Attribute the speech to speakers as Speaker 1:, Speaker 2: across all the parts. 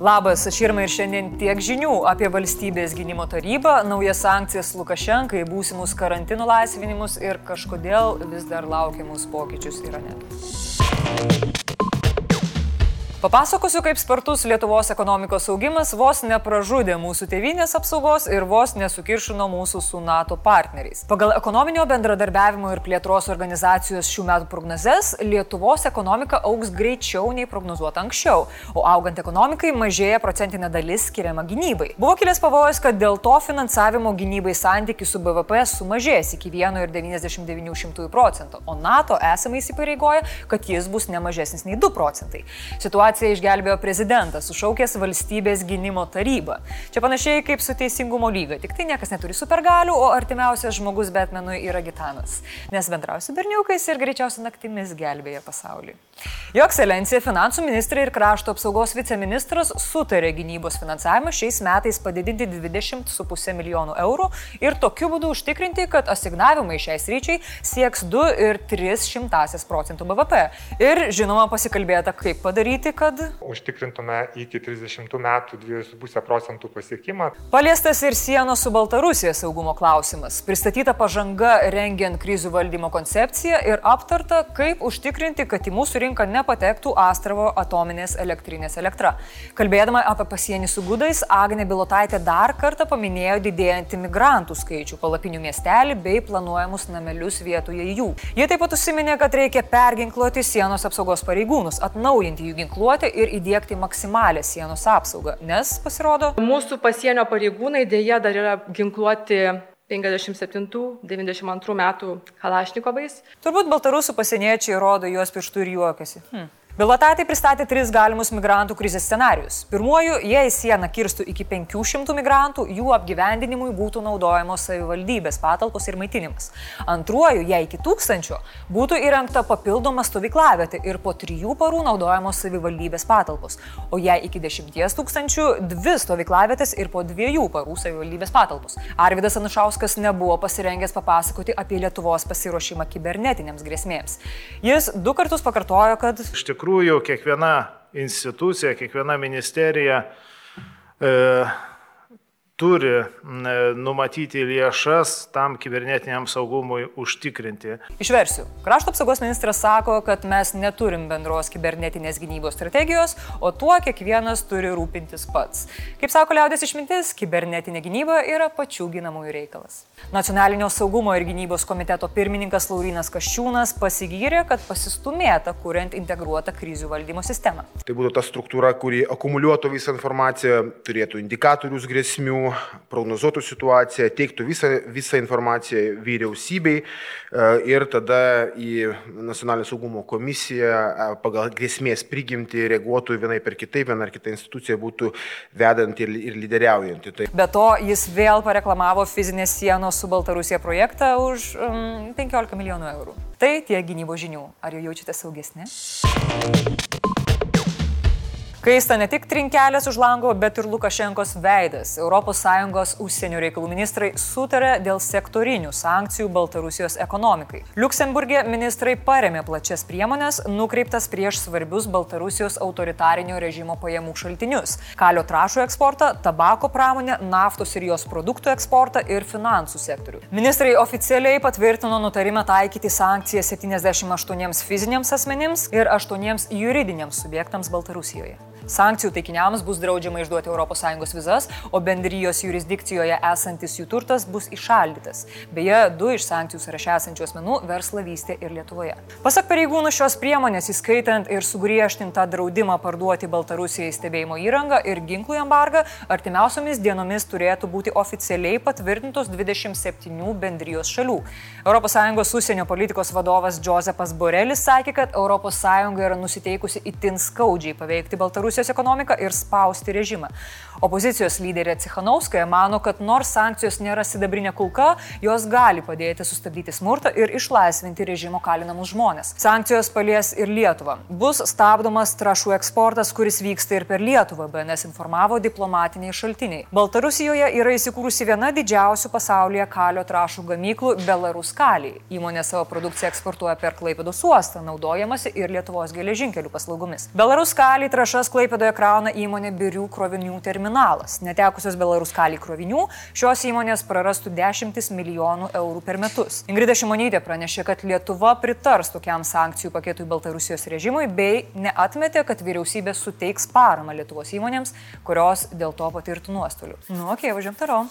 Speaker 1: Labas, aš Irma ir šiandien tiek žinių apie valstybės gynimo tarybą, naujas sankcijas Lukašenkai, būsimus karantino laisvinimus ir kažkodėl vis dar laukiamus pokyčius Irane. Papasakosiu, kaip spartus Lietuvos ekonomikos augimas vos nepražudė mūsų tėvynės apsaugos ir vos nesukiršino mūsų su NATO partneriais. Pagal ekonominio bendradarbiavimo ir plėtros organizacijos šių metų prognozes, Lietuvos ekonomika augs greičiau nei prognozuota anksčiau, o augant ekonomikai mažėja procentinė dalis skiriama gynybai. Buvo kilęs pavojus, kad dėl to finansavimo gynybai santykių su BVP sumažės iki 1,99 procentų, o NATO esame įsipareigoję, kad jis bus ne mažesnis nei 2 procentai. Situacija situaciją išgelbėjo prezidentas, sušaukęs valstybės gynimo tarybą. Čia panašiai kaip su teisingumo lyga, tik tai niekas neturi supergalių, o artimiausias žmogus Batmanui yra Gitanas, nes bendrausi berniukais ir greičiausiai naktimis gelbėja pasaulį. Jo ekscelencija, finansų ministrai ir krašto apsaugos viceministras sutarė gynybos finansavimą šiais metais padidinti 20,5 milijonų eurų ir tokiu būdu užtikrinti, kad asignavimai šiais ryčiai sieks 2,3 procentų BVP. Ir žinoma pasikalbėta, kaip padaryti, kad
Speaker 2: užtikrintume iki 30 metų 2,5 procentų pasiekimą.
Speaker 1: Paliestas ir sienos su Baltarusija saugumo klausimas. Pristatyta pažanga rengiant krizių valdymo koncepciją ir aptarta, kaip užtikrinti, kad į mūsų rinką nepatektų Astravo atominės elektrinės elektra. Kalbėdama apie pasienį su gudais, Agne Bilotaitė dar kartą paminėjo didėjantį migrantų skaičių palapinių miestelį bei planuojamus namelius vietoje jų. Jie taip pat užsiminė, kad reikia perginkluoti sienos apsaugos pareigūnus, atnaujinti jų ginkluotę ir įdėkti maksimalę sienos apsaugą, nes pasirodo.
Speaker 3: Mūsų pasienio pareigūnai dėja dar yra ginkluoti 57-92 metų Kalašnikovais.
Speaker 1: Turbūt baltarusų pasieniečiai rodo juos pirštų ir juokiasi. Hmm. Bilotatai pristatė tris galimus migrantų krizės scenarius. Pirmuoju, jei sieną kirstų iki 500 migrantų, jų apgyvendinimui būtų naudojamos savivaldybės patalpos ir maitinimas. Antruoju, jei iki tūkstančio, būtų įrengta papildoma stovyklavietė ir po trijų parų naudojamos savivaldybės patalpos. O jei iki dešimties tūkstančių, dvi stovyklavietės ir po dviejų parų savivaldybės patalpos. Arvidas Anušauskas nebuvo pasirengęs papasakoti apie Lietuvos pasiruošimą kibernetiniams grėsmėms. Jis du kartus pakartojo, kad
Speaker 4: iš tikrųjų tikrųjų kiekviena institucija, kiekviena ministerija e, turi numatyti lėšas tam kibernetiniam saugumui užtikrinti.
Speaker 1: Išversiu. Krašto apsaugos ministras sako, kad mes neturim bendros kibernetinės gynybos strategijos, o tuo kiekvienas turi rūpintis pats. Kaip sako liaudės išmintis, kibernetinė gynyba yra pačių ginamųjų reikalas. Nacionalinio saugumo ir gynybos komiteto pirmininkas Laurinas Kaščiūnas pasigyrė, kad pasistumėta kuriant integruotą krizių valdymo sistemą.
Speaker 5: Tai būtų ta struktūra, kuri akumuliuotų visą informaciją, turėtų indikatorius grėsmių, prognozuotų situaciją, teiktų visą, visą informaciją vyriausybei ir tada į Nacionalinio saugumo komisiją pagal grėsmės prigimti reaguotų vienai per kitaip, viena ar kita institucija būtų vedanti ir, ir lyderiaujanti.
Speaker 1: Tai... Be to, jis vėl pareklamavo fizinės sienos su Baltarusija projektą už um, 15 milijonų eurų. Tai tie gynybos žinių. Ar jau jaučiate saugesnė? Kaista ne tik trinkelės už lango, bet ir Lukašenkos veidas. ES užsienio reikalų ministrai sutarė dėl sektorinių sankcijų Baltarusijos ekonomikai. Luksemburgė ministrai paremė plačias priemonės nukreiptas prieš svarbius Baltarusijos autoritarinio režimo pajamų šaltinius - kalio trašų eksportą, tabako pramonę, naftos ir jos produktų eksportą ir finansų sektorių. Ministrai oficialiai patvirtino nutarimą taikyti sankcijas 78 fiziniams asmenims ir 8 juridiniams subjektams Baltarusijoje. Sankcijų taikiniams bus draudžiama išduoti ES vizas, o bendrijos jurisdikcijoje esantis jų turtas bus išaldytas. Beje, du iš sankcijų sąraše esančių asmenų verslą vystė ir Lietuvoje. Pasak pareigūnų šios priemonės, įskaitant ir sugriežtintą draudimą parduoti Baltarusijai stebėjimo įrangą ir ginklų embargą, artimiausiomis dienomis turėtų būti oficialiai patvirtintos 27 bendrijos šalių. ES užsienio politikos vadovas Josepas Borelis sakė, kad ES yra nusiteikusi itin skaudžiai paveikti Baltarusijos Rusijos ekonomiką ir spausti režimą. Opozicijos lyderė Cichanauskaja mano, kad nors sankcijos nėra sidabrinė kulka, jos gali padėti sustabdyti smurtą ir išlaisvinti režimo kalinamus žmonės. Sankcijos palies ir Lietuvą. Bus stabdomas trašų eksportas, kuris vyksta ir per Lietuvą, BNS informavo diplomatiniai šaltiniai. Baltarusijoje yra įsikūrusi viena didžiausių pasaulyje kalio trašų gamyklų Belarus kaliai. Įmonė savo produkciją eksportuoja per Klaipėdos uostą, naudojamasi ir Lietuvos geležinkelių paslaugomis. Belarus kaliai trašas Klaipėdoje krauna įmonė Birių krovinių terminalas. Netekusios Belarus kalį krovinių, šios įmonės prarastų dešimtis milijonų eurų per metus. Ingrida Šimonytė pranešė, kad Lietuva pritars tokiam sankcijų paketui Baltarusijos režimui bei neatmetė, kad vyriausybė suteiks paramą Lietuvos įmonėms, kurios dėl to patirtų nuostolių. Nu, okei, okay, važiuom toliau.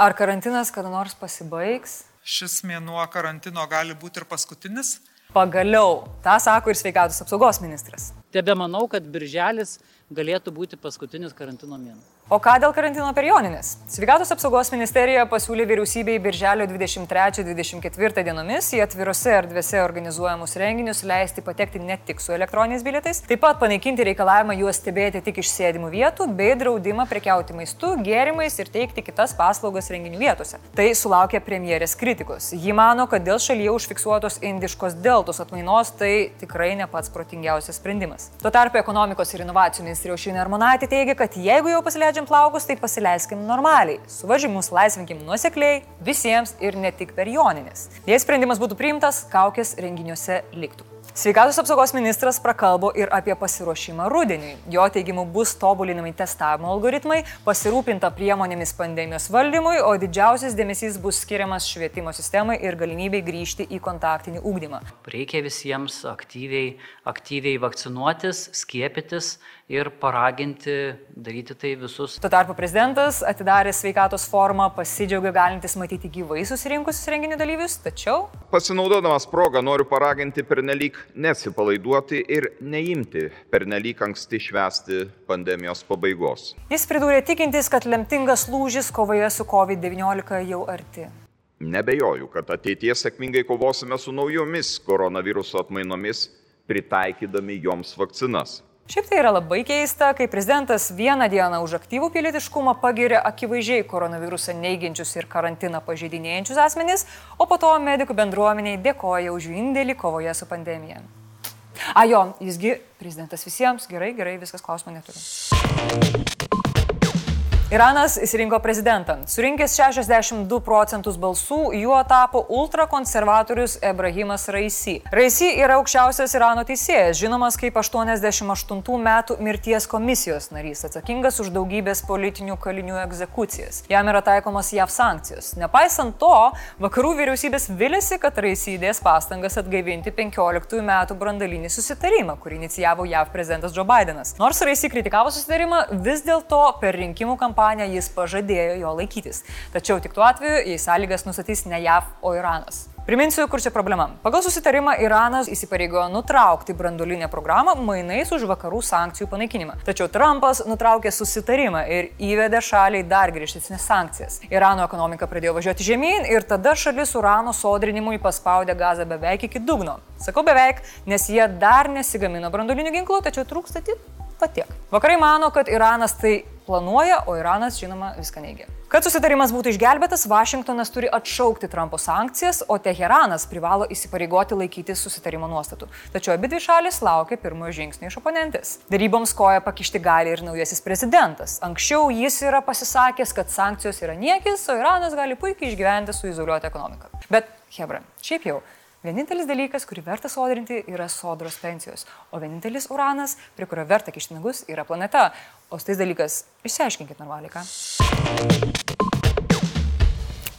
Speaker 1: Ar karantinas kada nors pasibaigs?
Speaker 6: Šis mėnuo karantino gali būti ir paskutinis.
Speaker 1: Pagaliau, tą sako ir sveikatos apsaugos ministras.
Speaker 7: Tebe manau, kad birželis galėtų būti paskutinis karantino mėnuo.
Speaker 1: O ką dėl karantino per Joninės? Sveikatos apsaugos ministerija pasiūlė vyriausybei birželio 23-24 dienomis į atvirose erdvėse organizuojamus renginius leisti patekti ne tik su elektroniniais bilietais, taip pat panaikinti reikalavimą juos stebėti tik iš sėdimų vietų bei draudimą prekiauti maistu, gėrimais ir teikti kitas paslaugas renginių vietose. Tai sulaukė premjerės kritikos. Ji mano, kad dėl šalyje užfiksuotos indiškos deltos atmainos tai tikrai ne pats protingiausias sprendimas. Tuo tarpu ekonomikos ir inovacijų ministrė Aušinė Armonaitė teigia, kad jeigu jau pasileidžiam leidžiam plaukus, tai pasileiskim normaliai. Suvažimus laisvinkim nuosekliai visiems ir ne tik per joninės. Jei sprendimas būtų priimtas, kaukės renginiuose liktų. Sveikatos apsaugos ministras prakalbo ir apie pasiruošimą rudeniui. Jo teigimu bus tobulinami testavimo algoritmai, pasirūpinta priemonėmis pandemijos valdymui, o didžiausias dėmesys bus skiriamas švietimo sistemai ir galimybei grįžti į kontaktinį ūkdymą.
Speaker 7: Reikia visiems aktyviai, aktyviai vakcinuotis, skiepytis ir paraginti daryti tai visus.
Speaker 1: Tuo tarpu prezidentas atidarė sveikatos formą, pasidžiaugė galintis matyti gyvai susirinkusius renginių dalyvius, tačiau...
Speaker 8: Pasinaudodamas progą noriu paraginti pernelyg nesipalaiduoti ir neimti pernelyg anksti švesti pandemijos pabaigos.
Speaker 1: Jis pridūrė tikintis, kad lemtingas lūžis kovoje su COVID-19 jau arti.
Speaker 8: Nebejoju, kad ateitie sėkmingai kovosime su naujomis koronaviruso atmainomis, pritaikydami joms vakcinas.
Speaker 1: Šiaip tai yra labai keista, kai prezidentas vieną dieną už aktyvų pilietiškumą pagiria akivaizdžiai koronavirusą neigiančius ir karantiną pažeidinėjančius asmenys, o po to medikų bendruomeniai dėkoja už jų indėlį kovoje su pandemija. A jo, jisgi prezidentas visiems, gerai, gerai, viskas klausimo neturi. Iranas įsirinko prezidentą. Surinkęs 62 procentus balsų, juo tapo ultrakonservatorius Ebrahimas Raisi. Raisi yra aukščiausias Irano teisėjas, žinomas kaip 88 metų mirties komisijos narys, atsakingas už daugybės politinių kalinių egzekucijas. Jam yra taikomos JAV sankcijos. Nepaisant to, vakarų vyriausybės vilėsi, kad Raisi įdės pastangas atgaivinti 15 metų brandalinį susitarimą, kurį inicijavo JAV prezidentas Joe Bidenas. Nors Raisi kritikavo susitarimą, vis dėlto per rinkimų kampaniją kampaniją jis pažadėjo jo laikytis. Tačiau tik tuo atveju, jei sąlygas nustatys ne JAV, o Iranas. Priminsiu, kur čia problema. Pagal susitarimą Iranas įsipareigojo nutraukti branduolinę programą mainais už vakarų sankcijų panaikinimą. Tačiau Trumpas nutraukė susitarimą ir įvedė šaliai dar griežtesnės sankcijas. Irano ekonomika pradėjo važiuoti žemyn ir tada šalis urano sodrinimui paspaudė gazą beveik iki dugno. Sakau beveik, nes jie dar nesigamino branduolinių ginklų, tačiau trūksta tik patiek. Vakarai mano, kad Iranas tai planuoja, o Iranas, žinoma, viską neigia. Kad susitarimas būtų išgelbėtas, Vašingtonas turi atšaukti Trumpo sankcijas, o Teheranas privalo įsipareigoti laikytis susitarimo nuostatų. Tačiau abi dvi šalis laukia pirmojo žingsnio iš oponentės. Daryboms koja pakišti gali ir naujasis prezidentas. Anksčiau jis yra pasisakęs, kad sankcijos yra niekis, o Iranas gali puikiai išgyventi su izoliuota ekonomika. Bet, Hebra, šiaip jau, Vienintelis dalykas, kurį verta sodrinti, yra sodros pensijos, o vienintelis uranas, prie kurio verta kišti nagus, yra planeta. O su tais dalykas išsiaiškinkit normaliai, ką?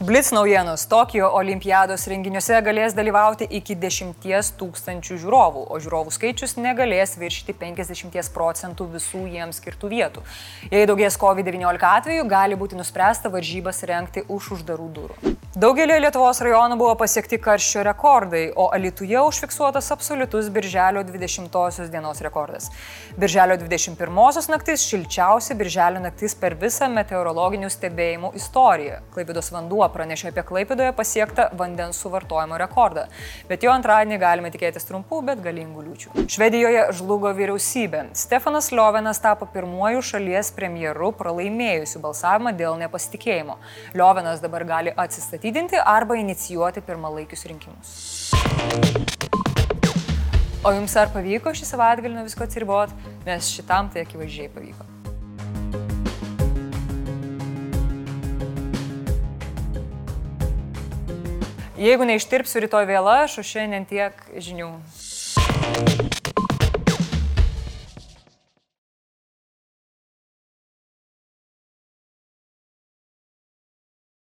Speaker 1: Blitz naujienos. Tokijo olimpiados renginiuose galės dalyvauti iki 10 tūkstančių žiūrovų, o žiūrovų skaičius negalės viršyti 50 procentų visų jiems skirtų vietų. Jei daugės COVID-19 atveju, gali būti nuspręsta varžybas rengti už uždarų durų. Daugelio Lietuvos rajonų buvo pasiekti karščio rekordai, o Alituje užfiksuotas absoliutus Birželio 20 dienos rekordas. Birželio 21 naktis šilčiausia Birželio naktis per visą meteorologinių stebėjimų istoriją. Klaipidos vanduo pranešė apie Klaipidoje pasiektą vandens suvartojimo rekordą, bet jo antradienį galime tikėtis trumpų, bet galingų liūčių. Švedijoje žlugo vyriausybė. Stefanas Liovenas tapo pirmuoju šalies premjeru pralaimėjusiu balsavimą dėl nepasitikėjimo. Liovenas dabar gali atsistatydinti arba inicijuoti pirmalaikius rinkimus. O jums ar pavyko šį savaitgalį nuo visko atsiriboti, nes šitam tai akivaizdžiai pavyko. Jeigu neištirpsiu rytoj vėl aš, o šiandien tiek žinių.